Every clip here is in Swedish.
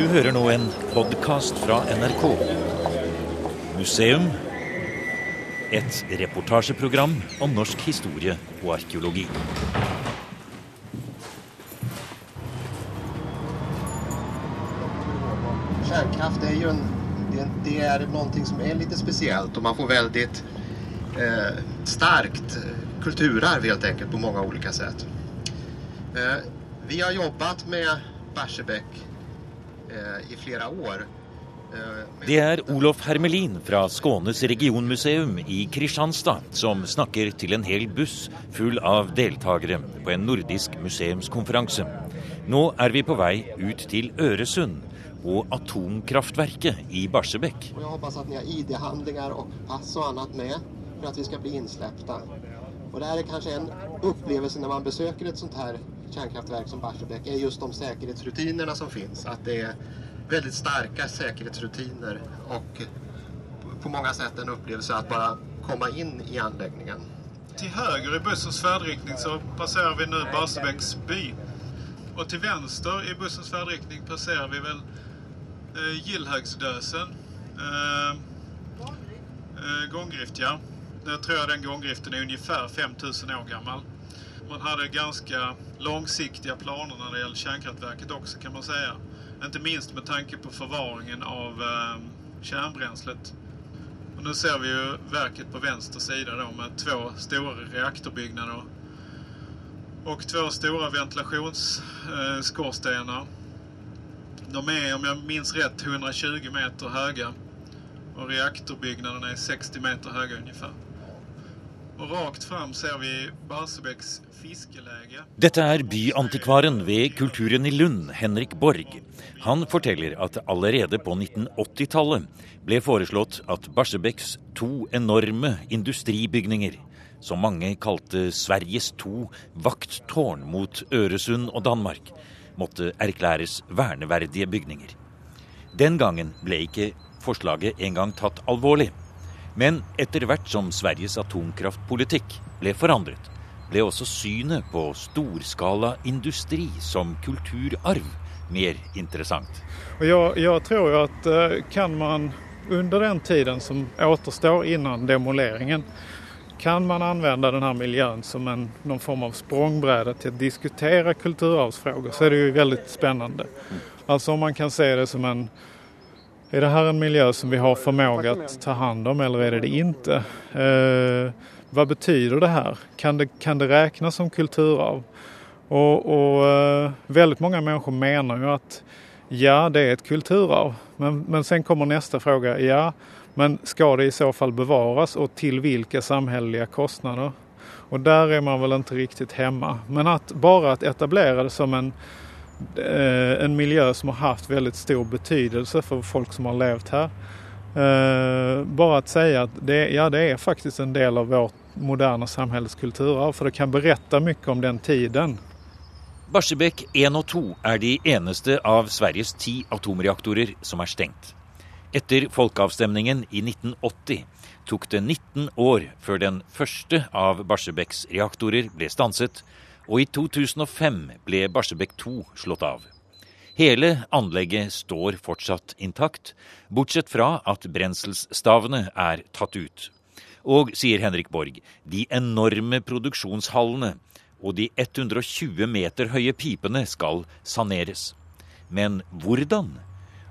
Du hører nå en podkast fra NRK. Museum. Et reportasjeprogram om norsk historie og arkeologi. Kärnkraft är ju en, det, det är någonting som är lite speciellt och man får väldigt eh, starkt eh, kulturarv helt enkelt på många olika sätt. Eh, vi har jobbat med Barsebäck i flera år. Eh, Det er Olof Hermelin fra Skånes regionmuseum i Kristiansand som snakker til en hel buss full av deltakere på en nordisk museumskonferanse. Nå er vi på vei ut til Øresund og atomkraftverket i Barsebäck. Och jag hoppas att ni har ID-handlingar och pass och annat med för att vi ska bli insläppta. Och det här är kanske en upplevelse när man besöker ett sånt här kärnkraftverk som Barsebäck är just de säkerhetsrutinerna som finns. Att det är väldigt starka säkerhetsrutiner och på många sätt en upplevelse att bara komma in i anläggningen. Till höger i bussens färdriktning så passerar vi nu Barsebäcks by. Och till vänster i bussens färdriktning passerar vi väl eh, Gillhögsdösen. Eh, eh, gånggrift, ja. Jag tror jag den gånggiften är ungefär 5000 år gammal. Man hade ganska långsiktiga planer när det gäller kärnkraftverket också kan man säga. Inte minst med tanke på förvaringen av eh, kärnbränslet. Och nu ser vi ju verket på vänster sida då med två stora reaktorbyggnader och två stora ventilationsskorstenar. Eh, De är, om jag minns rätt, 120 meter höga. Och reaktorbyggnaderna är 60 meter höga ungefär. Och rakt fram ser vi Barsebäcks fiskeläge. Detta är byantikvaren vid Kulturen i Lund, Henrik Borg. Han forteller att allerede på 1980-tallet blev föreslått att Barsebäcks två enorma industribygninger, som många kallade Sveriges två vakttårn mot Öresund och Danmark, måtte erklæres värnevärdiga bygninger. Den gången blev inte förslaget en gång tatt allvarligt. Men etter hvert som Sveriges atomkraftpolitikk ble forandret, ble også synet på storskala industri som kulturarv mer intressant. Och jag, jag tror att eh, kan man under den tiden som återstår innan demoleringen kan man använda den här miljön som en, någon form av språngbräda till att diskutera kulturarvsfrågor så är det ju väldigt spännande. Alltså om man kan se det som en är det här en miljö som vi har förmåga att ta hand om eller är det det inte? Eh, vad betyder det här? Kan det, kan det räknas som kulturarv? Och, och eh, väldigt många människor menar ju att ja, det är ett kulturarv. Men, men sen kommer nästa fråga, ja, men ska det i så fall bevaras och till vilka samhälleliga kostnader? Och där är man väl inte riktigt hemma. Men att bara att etablera det som en Eh, en miljö som har haft väldigt stor betydelse för folk som har levt här. Eh, bara att säga att det, ja, det är faktiskt en del av vårt moderna samhälles kulturarv för det kan berätta mycket om den tiden. Barsebäck 1 og 2 er de eneste av Sveriges ti atomreaktorer som er stengt. Etter folkeavstemningen i 1980 tok det 19 år før den første av Barsebäcks reaktorer ble stanset, og i 2005 ble Barsebäck 2 slått av. Hele anlegget står fortsatt intakt, bortsett fra at brenselsstavene er tatt ut. Og, sier Henrik Borg, de enorme produksjonshallene og de 120 meter høye pipene skal saneres. Men hvordan?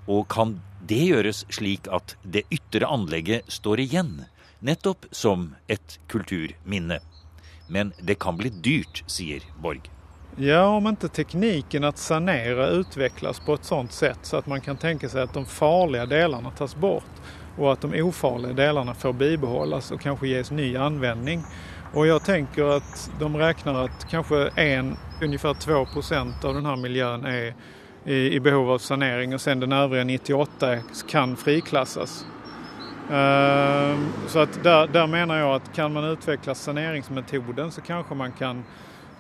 Og kan det gjøres slik at det ytre anlegget står igjen, nettopp som et kulturminne? Men det kan bli dyrt, säger Borg. Ja, om inte tekniken att sanera utvecklas på ett sådant sätt så att man kan tänka sig att de farliga delarna tas bort och att de ofarliga delarna får bibehållas och kanske ges ny användning. Och jag tänker att de räknar att kanske en, ungefär 2 procent av den här miljön är i, i behov av sanering och sen den övriga 98 kan friklassas. Ehm, Så att där, där menar jag att kan man utveckla saneringsmetoden så kanske man kan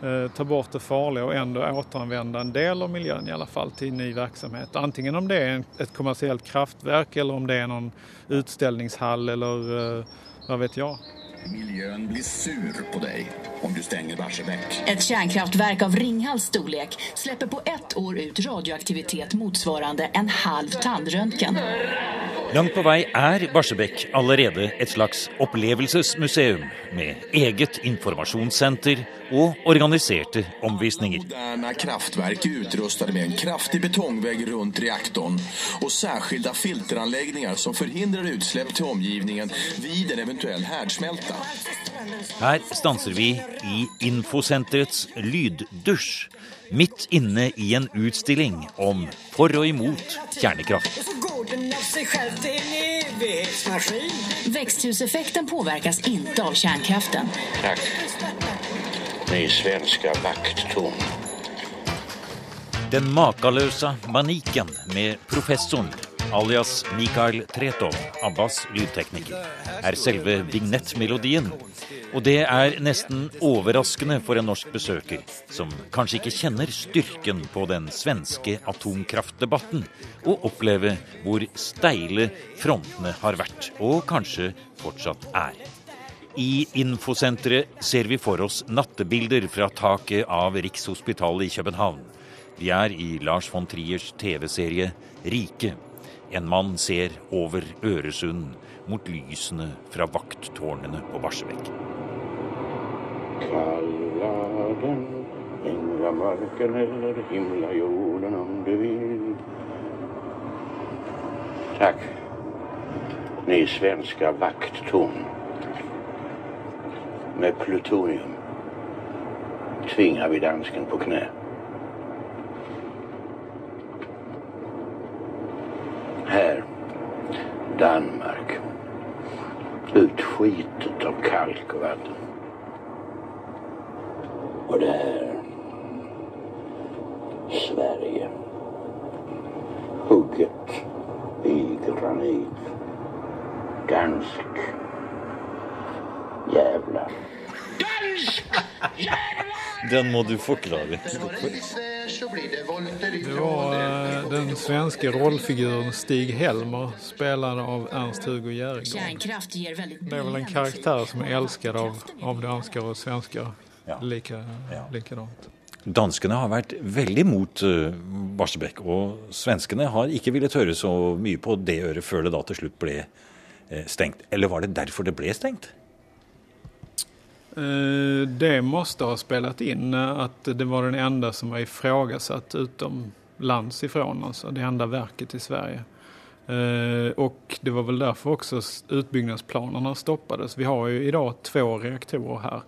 eh, ta bort det farliga och ändå återanvända en del av miljön i alla fall till ny verksamhet. Antingen om det är ett kommersiellt kraftverk eller om det är någon utställningshall eller eh, vad vet jag. Miljön blir sur på dig om du stänger Barsebäck. Ett kärnkraftverk av Ringhals storlek släpper på ett år ut radioaktivitet motsvarande en halv tandröntgen. Langt på vei er Barsebäck allerede et slags opplevelsesmuseum med eget informasjonssenter og organiserte omvisninger. Moderna kraftverk är utrustade med en kraftig betongvägg runt reaktorn och särskilda filteranläggningar som förhindrar utsläpp till omgivningen vid en eventuell härdsmälta. Her stanser vi i Infosenterets lyddusj, midt inne i en utstilling om for og imot kjernekraft. Växthuseffekten påverkas inte av kärnkraften. Tack. Ni svenska vakttorn. Den makaløse maniken med professoren, alias Mikael Tretov, Abbas lydtekniker, er selve vignettmelodien. Og det er nesten overraskende for en norsk besøker, som kanskje ikke kjenner styrken på den svenske atomkraftdebatten, å oppleve hvor steile frontene har vært, og kanskje fortsatt er. I infosenteret ser vi for oss nattebilder fra taket av Rikshospitalet i København. Vi er i Lars von Triers TV-serie 'Rike'. En mann ser over Øresund mot lysene fra vakttårnene på Barsebäck. Kalla den himlamörken eller himlajorden om du vill. Tack. Ni svenska vakttorn. Med plutonium tvingar vi dansken på knä. Här, Dan Utskitet av kalk och vatten. Och det här, Sverige. Hugget i granit. Dansk. Jävlar. Den må du forklare. Det var eh, den svenska rollfiguren Stig Helmer spelad av Ernst-Hugo Järegård. Väldigt Det är väl en karaktär som är älskad av, av danskar och svenskar Ja. lika, Ja. likadant. Danskene har vært veldig mot uh, Barsebäck, og svenskene har ikke villet høre så mye på det øret før det da til slutt ble eh, stengt. Eller var det derfor det ble stengt? Eh, det måste ha spelat in eh, att det var den enda som var ifrågasatt utomlands ifrån, alltså det enda verket i Sverige. Eh, och det var väl därför också utbyggnadsplanerna stoppades. Vi har ju idag två reaktorer här.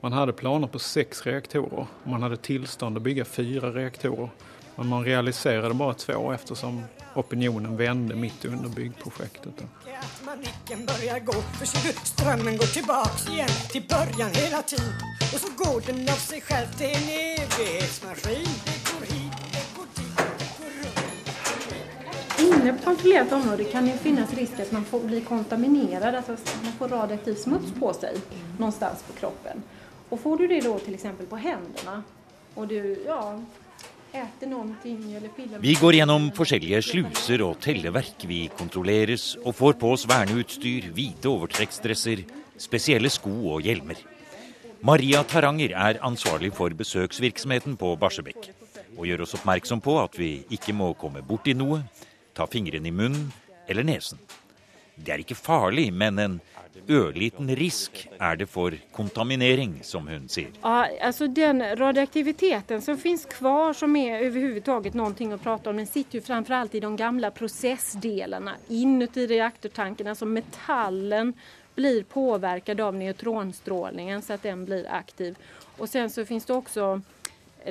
Man hade planer på sex reaktorer. Man hade tillstånd att bygga fyra reaktorer. Men man realiserade bara två eftersom opinionen vände mitt under byggprojektet. manicken börjar gå för ser du strömmen går tillbaks igen till början hela tiden och så går den av sig själv det är en evighetsmaskin det går hit, det går dit, det går runt Inne på kontrollerat område kan det finnas risk att man får bli kontaminerad, alltså att man får radioaktiv smuts på sig någonstans på kroppen. Och får du det då till exempel på händerna och du ja, äter någonting eller pillar Vi går igenom forskjellige sluser och telleverk. Vi kontrolleras och får på oss verneutstyr, vita overtrekksdresser, speciella sko och hjälmar. Maria Taranger är ansvarig för besöksverksamheten på Barsebäck och gör oss oppmerksom på att vi inte må bort i noe, ta fingrene i munnen eller näsan. Det är inte farligt, men en ørliten risk er det for kontaminering, som hun sier. Ja, alltså den radioaktiviteten som finns kvar som är överhuvudtaget någonting att prata om, den sitter ju framförallt i de gamla processdelarna inuti reaktortanken, alltså metallen blir påverkad av neutronstrålningen så att den blir aktiv. Och sen så finns det också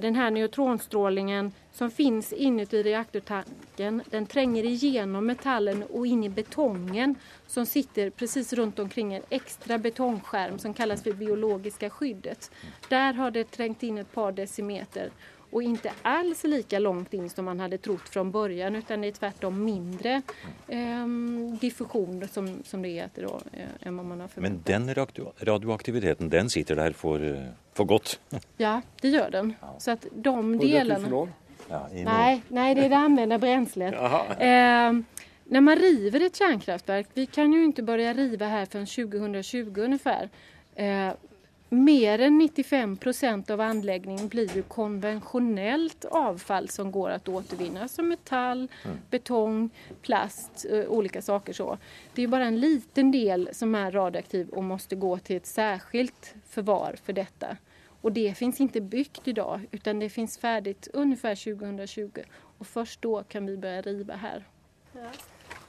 den här neutronstrålningen som finns inuti reaktortanken, den tränger igenom metallen och in i betongen som sitter precis runt omkring en extra betongskärm som kallas för biologiska skyddet. Där har det trängt in ett par decimeter och inte alls lika långt in som man hade trott från början utan det är tvärtom mindre ehm, diffusion som, som det heter då, eh, än vad man har förväntat. Men den radio radioaktiviteten, den sitter der for, eh, for godt. Ja, det gör den. Så att de delarna... Ja, Nej, nej, det är det använda bränslet. Eh, när man river ett kärnkraftverk, vi kan ju inte börja riva här förrän 2020 ungefär. Eh, mer än 95 procent av anläggningen blir ju konventionellt avfall som går att återvinna som metall, mm. betong, plast, eh, olika saker så. Det är bara en liten del som är radioaktiv och måste gå till ett särskilt förvar för detta. Och det finns inte byggt idag utan det finns färdigt ungefär 2020 och först då kan vi börja riva här. Ja.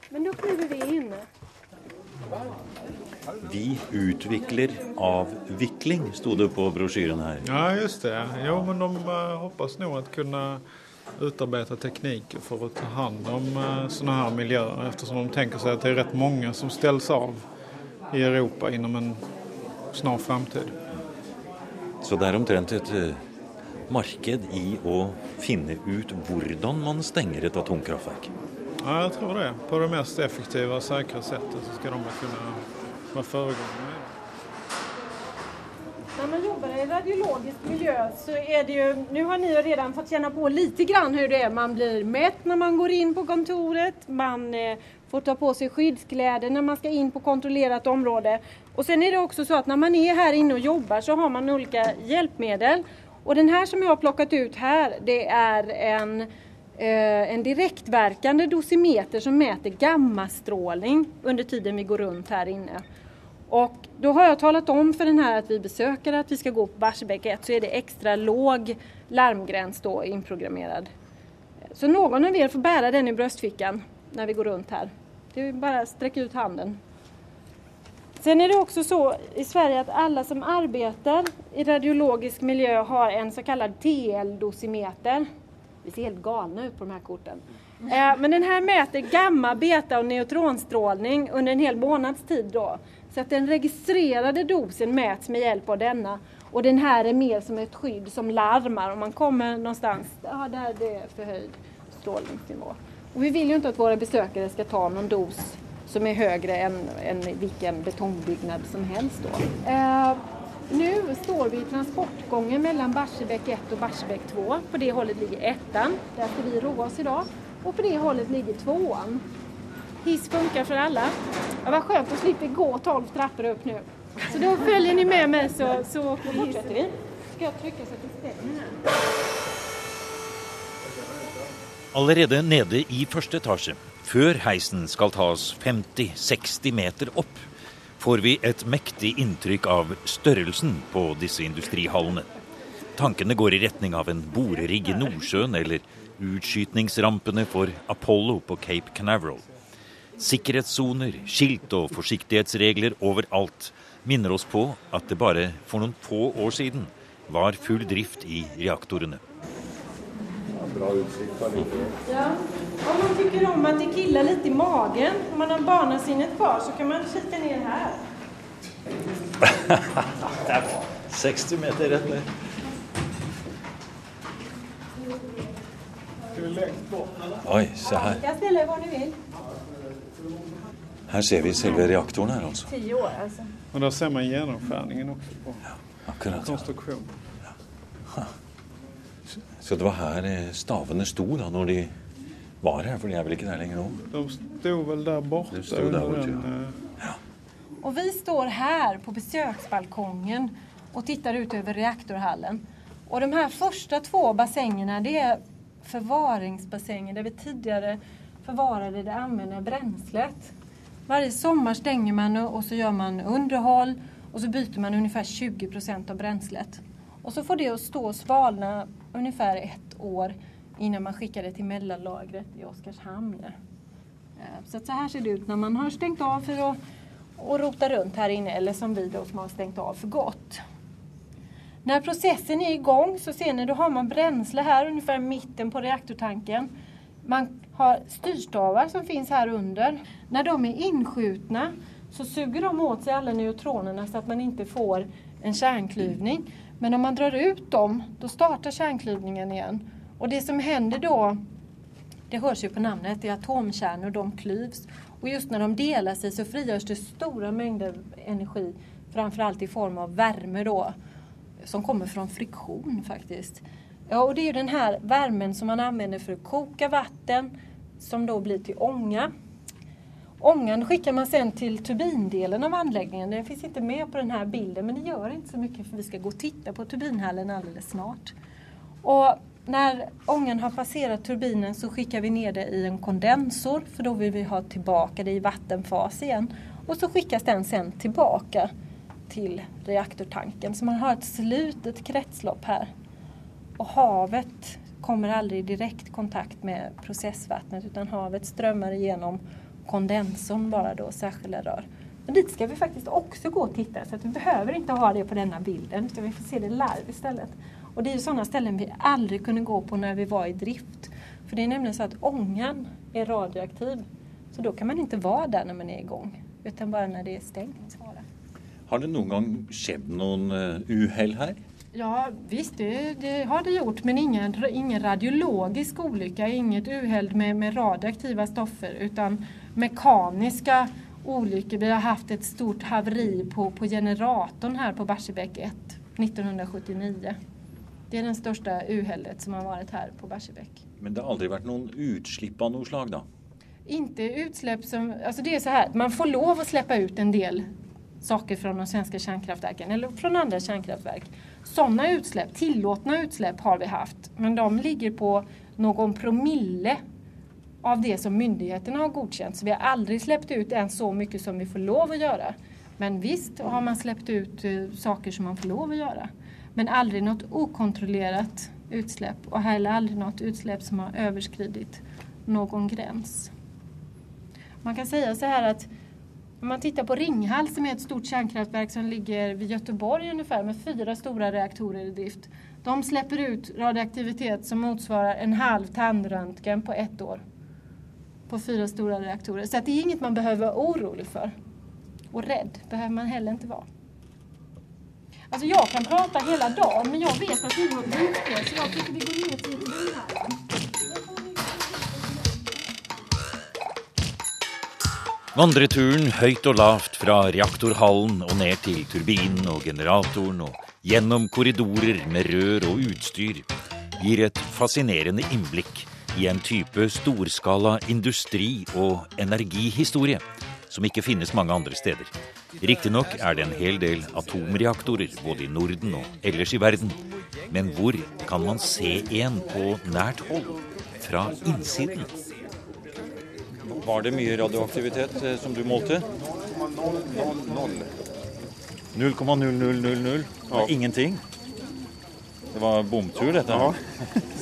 Men då kliver vi in. Vi utvecklar avvickling, stod det på broschyren här. Ja, just det. Jo, men de uh, hoppas nog att kunna utarbeta tekniker för att ta hand om uh, sådana här miljöer eftersom de tänker sig att det är rätt många som ställs av i Europa inom en snar framtid. Så det är omtrent ett uh, marknad i att finna ut hur man stänger ett atomkraftverk? Ja, jag tror det. På det mest effektiva och säkra sättet så ska de kunna vara föregångare När man jobbar i radiologisk miljö så är det ju, nu har ni ju redan fått känna på lite grann hur det är. Man blir mätt när man går in på kontoret, man eh, får ta på sig skyddskläder när man ska in på kontrollerat område. Och sen är det också så att när man är här inne och jobbar så har man olika hjälpmedel. Och den här som jag har plockat ut här det är en eh, en direktverkande dosimeter som mäter gammastrålning under tiden vi går runt här inne. Och då har jag talat om för den här att vi besöker att vi ska gå på Barsebäck 1 så är det extra låg larmgräns då inprogrammerad. Så någon av er får bära den i bröstfickan när vi går runt här. Det är bara att sträcka ut handen. Sen är det också så i Sverige att alla som arbetar i radiologisk miljö har en så kallad TL-dosimeter. Vi ser helt galna ut på de här korten. Eh, men den här mäter gamma, beta och neutronstrålning under en hel månads tid då. Så att den registrerade dosen mäts med hjälp av denna. Och den här är mer som ett skydd som larmar om man kommer någonstans, ja där det är förhöjd strålningsnivå. Och vi vill ju inte att våra besökare ska ta någon dos som är högre än, än vilken betongbyggnad som helst då. Eh, nu står vi i transportgången mellan Barsebäck 1 och Barsebäck 2. På det hållet ligger ettan, där ska vi roa oss idag. Och på det hållet ligger tvåan. Hiss funkar för alla. Ja, vad skönt, då slipper vi gå 12 trappor upp nu. Så då följer ni med mig så, så fortsätter vi. Ska jag trycka så att det stämmer här? Allerede nede i første etasje, før heisen skal tas 50-60 meter opp, får vi et mektig inntrykk av størrelsen på disse industrihallene. Tankene går i retning av en borerigg i Nordsjøen eller utskytningsrampene for Apollo på Cape Canaveral. Sikkerhetssoner, skilt og forsiktighetsregler overalt minner oss på at det bare for noen få år siden var full drift i reaktorene. Bra utsikt Ja. Om man tycker om att det killar lite i magen, om man har barnasinnet kvar så kan man kika ner här. 60 meter rätt ner. Oj, så här. Jag ställer var ni vill. Här ser vi själva reaktorn här alltså. Tio år alltså. Och där ser man genomskärningen också på ja, akkurat. konstruktion. Ja. Så det var här stavene stod då när de var här, för de är väl inte där längre nu? De stod väl där borta. De stod där borta, den, ja. Och vi står här på besöksbalkongen och tittar ut över reaktorhallen. Och de här första två bassängerna det är förvaringsbassänger där vi tidigare förvarade det använda bränslet. Varje sommar stänger man och så gör man underhåll och så byter man ungefär 20 procent av bränslet. Och så får det att stå och svalna ungefär ett år innan man skickar det till mellanlagret i Oskarshamn. Eh, så, så här ser det ut när man har stängt av för att och rota runt här inne eller som vi då som har stängt av för gott. När processen är igång så ser ni, då har man bränsle här ungefär mitten på reaktortanken. Man har styrstavar som finns här under. När de är inskjutna så suger de åt sig alla neutronerna så att man inte får en kärnklyvning. Men om man drar ut dem, då startar kärnklyvningen igen. Och det som händer då, det hörs ju på namnet, det är atomkärnor, de klyvs. Och just när de delar sig så frigörs det stora mängder energi, framförallt i form av värme då, som kommer från friktion faktiskt. Ja, och det är den här värmen som man använder för att koka vatten, som då blir till ånga. Ångan skickar man sen till turbindelen av anläggningen. Den finns inte med på den här bilden men det gör inte så mycket för vi ska gå och titta på turbinhallen alldeles snart. Och när ångan har passerat turbinen så skickar vi ner det i en kondensor för då vill vi ha tillbaka det i vattenfas igen. Och så skickas den sen tillbaka till reaktortanken. Så man har ett slutet kretslopp här. Och havet kommer aldrig i direkt kontakt med processvattnet utan havet strömmar igenom kondensorn bara då, särskilda rör. Men dit ska vi faktiskt också gå och titta så att vi behöver inte ha det på denna bilden utan vi får se det live istället. Och det är ju sådana ställen vi aldrig kunde gå på när vi var i drift. För det är nämligen så att ångan är radioaktiv. Så då kan man inte vara där när man är igång utan bara när det är stängt. Har det någon gång skett någon eh, uhäll här? Ja visst, det, det, har det gjort men ingen, ingen radiologisk olycka, inget uheld med, med radioaktiva stoffer utan mekaniska olyckor. Vi har haft ett stort haveri på, på generatorn här på Barsebäck 1 1979. Det är den största uhället som har varit här på Barsebäck. Men det har aldrig varit någon utsläpp av något slag då? Inte utsläpp som, alltså det är så här, man får lov att släppa ut en del saker från de svenska kärnkraftverken eller från andra kärnkraftverk. Sådana utsläpp, tillåtna utsläpp har vi haft, men de ligger på någon promille av det som myndigheterna har godkänt. Så vi har aldrig släppt ut ens så mycket som vi får lov att göra. Men visst har man släppt ut eh, saker som man får lov att göra. Men aldrig något okontrollerat utsläpp och heller aldrig något utsläpp som har överskridit någon gräns. Man kan säga så här att om man tittar på Ringhals som är ett stort kärnkraftverk som ligger vid Göteborg ungefär med fyra stora reaktorer i drift. De släpper ut radioaktivitet som motsvarar en halv tandröntgen på ett år. På fyra stora reaktorer. Så det är inget man behöver vara orolig för. Och rädd behöver man heller inte vara. Alltså jag kan prata hela dagen men jag vet att vi har bilspår så jag tycker vi går ner till här. Vandreturen høyt og lavt fra reaktorhallen og ned til turbinen og generatoren og gjennom korridorer med rør og utstyr gir et fascinerende innblikk i en type storskala industri- og energihistorie som ikke finnes mange andre steder. Riktignok er det en hel del atomreaktorer både i Norden og ellers i verden, men hvor kan man se en på nært hold, fra innsiden? Var det mye radioaktivitet eh, som du målte? 0,0000? Ja. Ingenting? Det var bomtur, dette? Ja.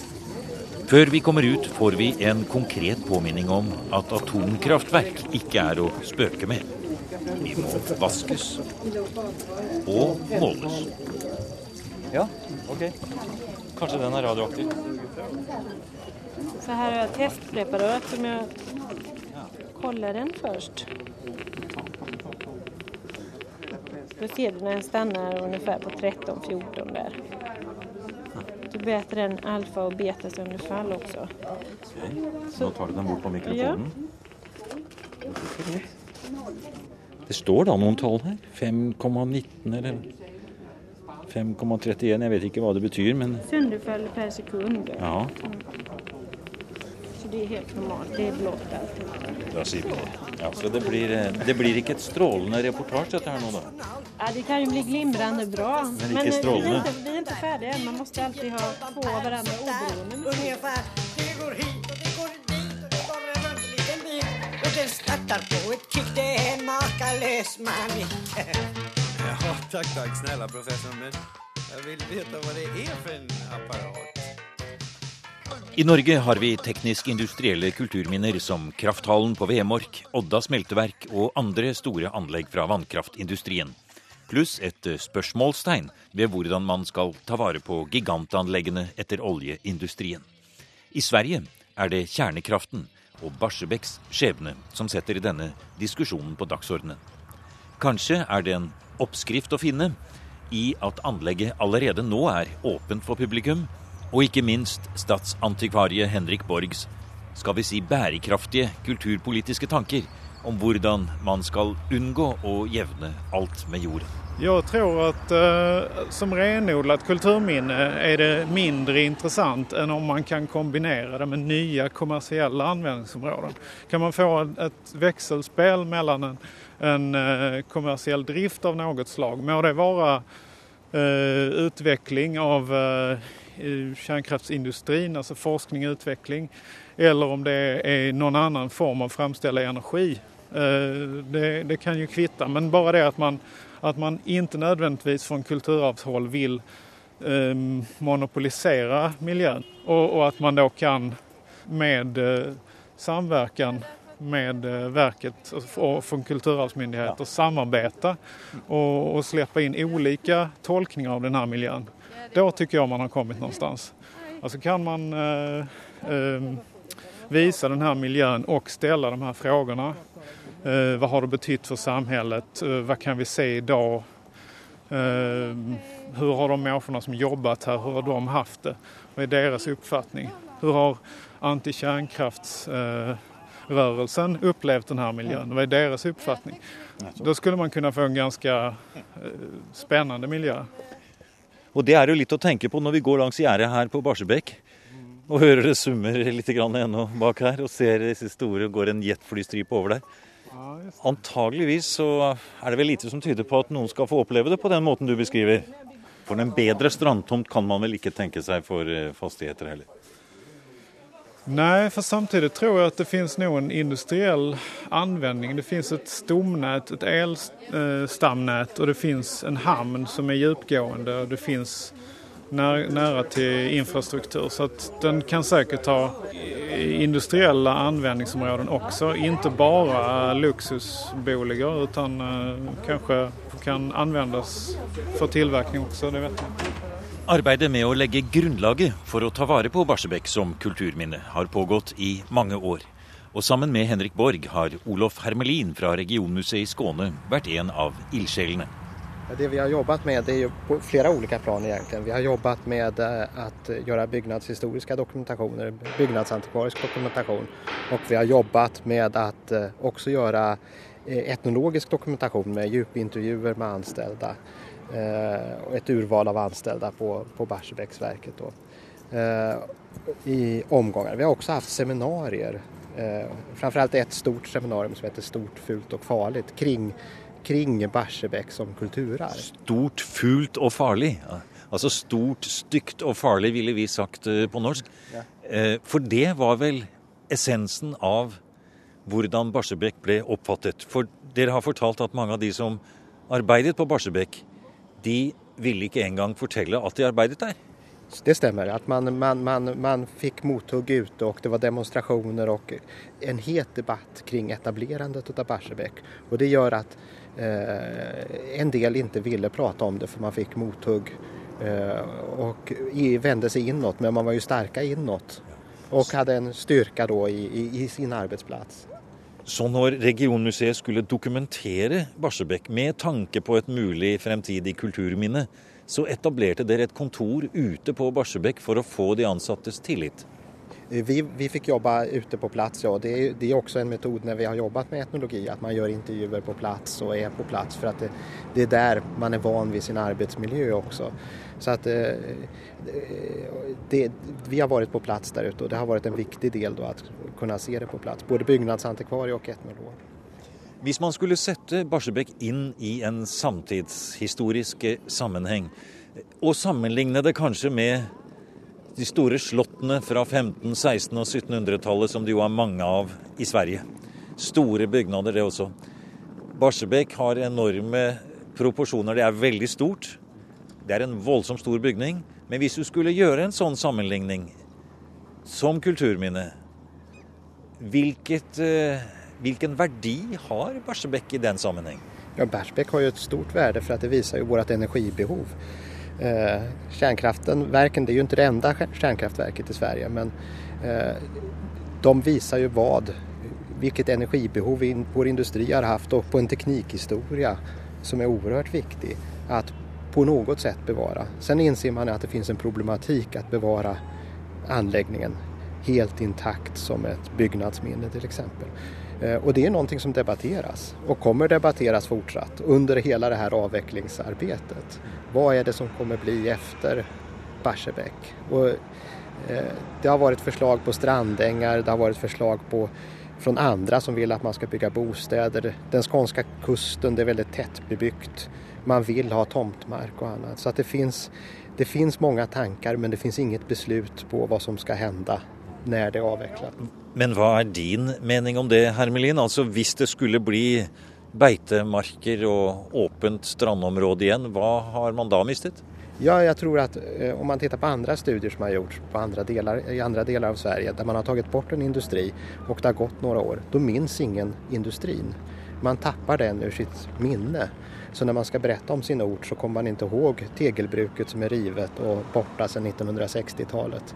Før vi kommer ut, får vi en konkret påminning om at atomkraftverk ikke er å spøke med. De må vaskes og måles. Ja, ok. Kanskje den er radioaktiv. Så här har jag testpreparat som jag kollar den först. Då ser du när den stannar ungefär på 13-14 där. Du mäter den alfa och betasönderfall också. Okay. Så, Nå tar du den bort på mikrofonen. Ja. Det står da noen tall her. 5,19 eller 5,31. Jeg vet ikke hva det betyr, men Sönderfall per sekund. Ja. Mm. Det är helt normalt. Det är blått alltihop. Det. Ja, så det blir, det blir ikke et strålende reportasje dette her nå, da? Ja, det kan ju bli glimrande bra. Men inte Men eh, vi, strålande. är inte, vi är inte färdiga än. Man måste alltid ha två av varandra oberoende. Ungefär. Det går hit och det går dit och det går en runt en liten bil. Och den startar på ett kick. Det är en makalös manik. Ja, tack, tack snälla professor. Men jag vill veta vad det är för en apparat. I Norge har vi teknisk-industrielle kulturminner som Krafthallen på Vemork, Odda smelteverk og andre store anlegg fra vannkraftindustrien. Pluss et eh, spørsmålstegn ved hvordan man skal ta vare på gigantanleggene etter oljeindustrien. I Sverige er det kjernekraften og Barsebäcks skjebne som setter denne diskusjonen på dagsordenen. Kanskje er det en oppskrift å finne i at anlegget allerede nå er åpent for publikum, og ikke minst statsantikvarie Henrik Borgs skal vi si bærekraftige kulturpolitiske tanker om hvordan man skal unngå å jevne alt med jorden. Jag tror att eh, som renodlat kulturminne är det mindre intressant än om man kan kombinera det med nya kommersiella användningsområden. Kan man få ett växelspel mellan en, en eh, kommersiell drift av något slag, må det vara eh, utveckling av eh, eh, kärnkraftsindustrin, alltså forskning och utveckling, eller om det är någon annan form av framställa energi. Eh, det, det kan ju kvitta, men bara det att man att man inte nödvändigtvis från kulturarvshåll vill eh, monopolisera miljön och, och, att man då kan med eh, samverkan med eh, verket och från kulturarvsmyndigheter ja. samarbeta och, och, släppa in olika tolkningar av den här miljön. Då tycker jag man har kommit någonstans. Alltså kan man eh, ehm, visa den här miljön och ställa de här frågorna Eh, vad har det betytt för samhället? Eh, vad kan vi se idag? Eh, hur har de människorna som jobbat här, hur har de haft det? Vad är deras uppfattning? Hur har antikärnkraftsrörelsen upplevt den här miljön? Vad är deras uppfattning? Då skulle man kunna få en ganska spännande miljö. Och det är ju lite att tänka på när vi går längs gärdet här på Barsebäck och hör det summer lite grann ännu bak her, och ser dessa stora, går en jetflystripe över där. Antageligvis så är det väl lite som tyder på att någon ska få uppleva det på den måten du beskriver. För en bättre strandtomt kan man väl inte tänka sig för eh, fastigheter heller? Nej, för samtidigt tror jag att det finns nog en industriell användning. Det finns ett stomnät, ett elstamnät och det finns en hamn som är djupgående och det finns nära till infrastruktur. Så att den kan säkert ha industriella användningsområden också. Inte bara luxusboliger utan eh, kanske kan användas för tillverkning också, det vet jag. Arbeidet med att lägga grunnlaget för att ta vara på Barsebäck som kulturminne har pågått i många år. Och sammen med Henrik Borg har Olof Hermelin från Regionmuseet i Skåne varit en av ildsjelene. Det vi har jobbat med är ju på flera olika plan egentligen. Vi har jobbat med eh, att göra byggnadshistoriska dokumentationer, byggnadsantikvarisk dokumentation och vi har jobbat med att eh, också göra eh, etnologisk dokumentation med djupintervjuer med anställda och ett urval av anställda på, på Barsebäcksverket då, i omgångar. Vi har också haft seminarier, framförallt ett stort seminarium som heter Stort, fult och farligt kring kring Barsebäck som kulturarv. Stort, fult och farligt. Alltså stort, styggt och farligt ville vi sagt eh, på norsk. Ja. Eh, för det var väl essensen av hur Barsebäck blev uppfattat. För dere har fortalt att många av de som arbeidet på Barsebäck, de ville inte engang fortälla att de arbeidet där. Det stämmer, att man, man, man, man fick mothugg ute och det var demonstrationer och en het debatt kring etablerandet av Barsebäck. Och det gör att Eh, en del inte ville prata om det för man fick mothugg eh, och vände sig inåt men man var ju starka inåt och hade en styrka då i, i, i sin arbetsplats. Så när regionmuseet skulle dokumentera Barsebäck med tanke på et mulig fremtidig kulturminne så etablerade dere ett kontor ute på Barsebäck för att få de ansattes tillit. Eh, vi, vi fick jobba ute på plats, ja. Det är, det är också en metod när vi har jobbat med etnologi, att man gör intervjuer på plats och är på plats för att det, det är där man är van vid sin arbetsmiljö också. Så att eh, det, vi har varit på plats där ute och det har varit en viktig del då att kunna se det på plats, både byggnadsantikvarie och etnolog. Om man skulle sätta Barsebäck in i en samtidshistorisk sammanhang och sammanligna det kanske med de store slottene fra 1500-, 1600 og 1700-tallet, som det jo er mange av i Sverige. Store bygnader, det også. Barsebäck har enorme proporsjoner. Det er veldig stort. Det er en voldsomt stor bygning. Men hvis du skulle gjøre en sånn sammenligning som kulturminne, vilket, eh, hvilken verdi har Barsebäck i den sammenheng? Ja, Barsebäck har ju ett stort värde för att det visar ju vårt energibehov. Eh, kärnkraften, verken, det är ju inte det enda kärnkraftverket i Sverige men eh, de visar ju vad, vilket energibehov in, vår industri har haft och på en teknikhistoria som är oerhört viktig att på något sätt bevara. Sen inser man att det finns en problematik att bevara anläggningen helt intakt som ett byggnadsminne till exempel. Eh, och det är någonting som debatteras och kommer debatteras fortsatt under hela det här avvecklingsarbetet. Vad är det som kommer bli efter Barsebäck? Och, eh, det har varit förslag på strandängar, det har varit förslag på från andra som vill att man ska bygga bostäder. Den skånska kusten, det är väldigt tättbebyggt. Man vill ha tomtmark och annat. Så att det finns, det finns många tankar men det finns inget beslut på vad som ska hända när det är avvecklat. Men vad är din mening om det, Hermelin? Altså om det skulle bli beitemarker och öppet strandområde igen, vad har man då mistet? Ja, jag tror att eh, om man tittar på andra studier som har gjorts på andra delar, i andra delar av Sverige där man har tagit bort en industri och det har gått några år, då minns ingen industrin. Man tappar den ur sitt minne. Så när man ska berätta om sin ort så kommer man inte ihåg tegelbruket som är rivet och borta sedan 1960-talet.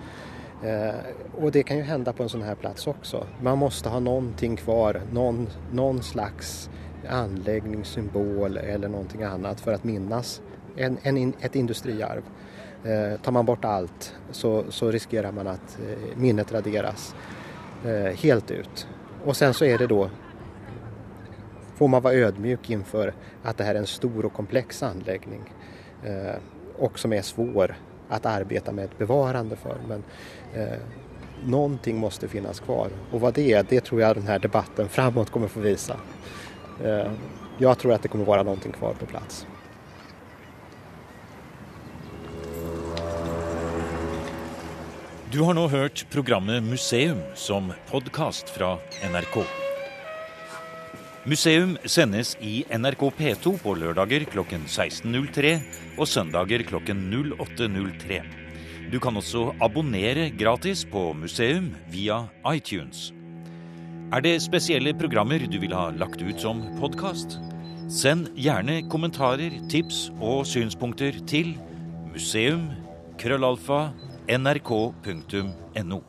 Eh, och det kan ju hända på en sån här plats också. Man måste ha någonting kvar, någon, någon slags anläggning, symbol eller någonting annat för att minnas en, en, ett industriarv. Eh, tar man bort allt så, så riskerar man att eh, minnet raderas eh, helt ut. Och sen så är det då får man vara ödmjuk inför att det här är en stor och komplex anläggning eh, och som är svår att arbeta med ett bevarande för. Men eh, någonting måste finnas kvar och vad det är, det tror jag den här debatten framåt kommer få visa. Eh, jag tror att det kommer vara någonting kvar på plats. Du har nu hört programmet Museum som podcast från NRK. Museum sendes i NRK P2 på lørdager klokken 16.03 og søndager klokken 08.03. Du kan også abonnere gratis på Museum via iTunes. Er det spesielle programmer du vil ha lagt ut som podkast? Send gjerne kommentarer, tips og synspunkter til museum.krøllalfa.nrk.no.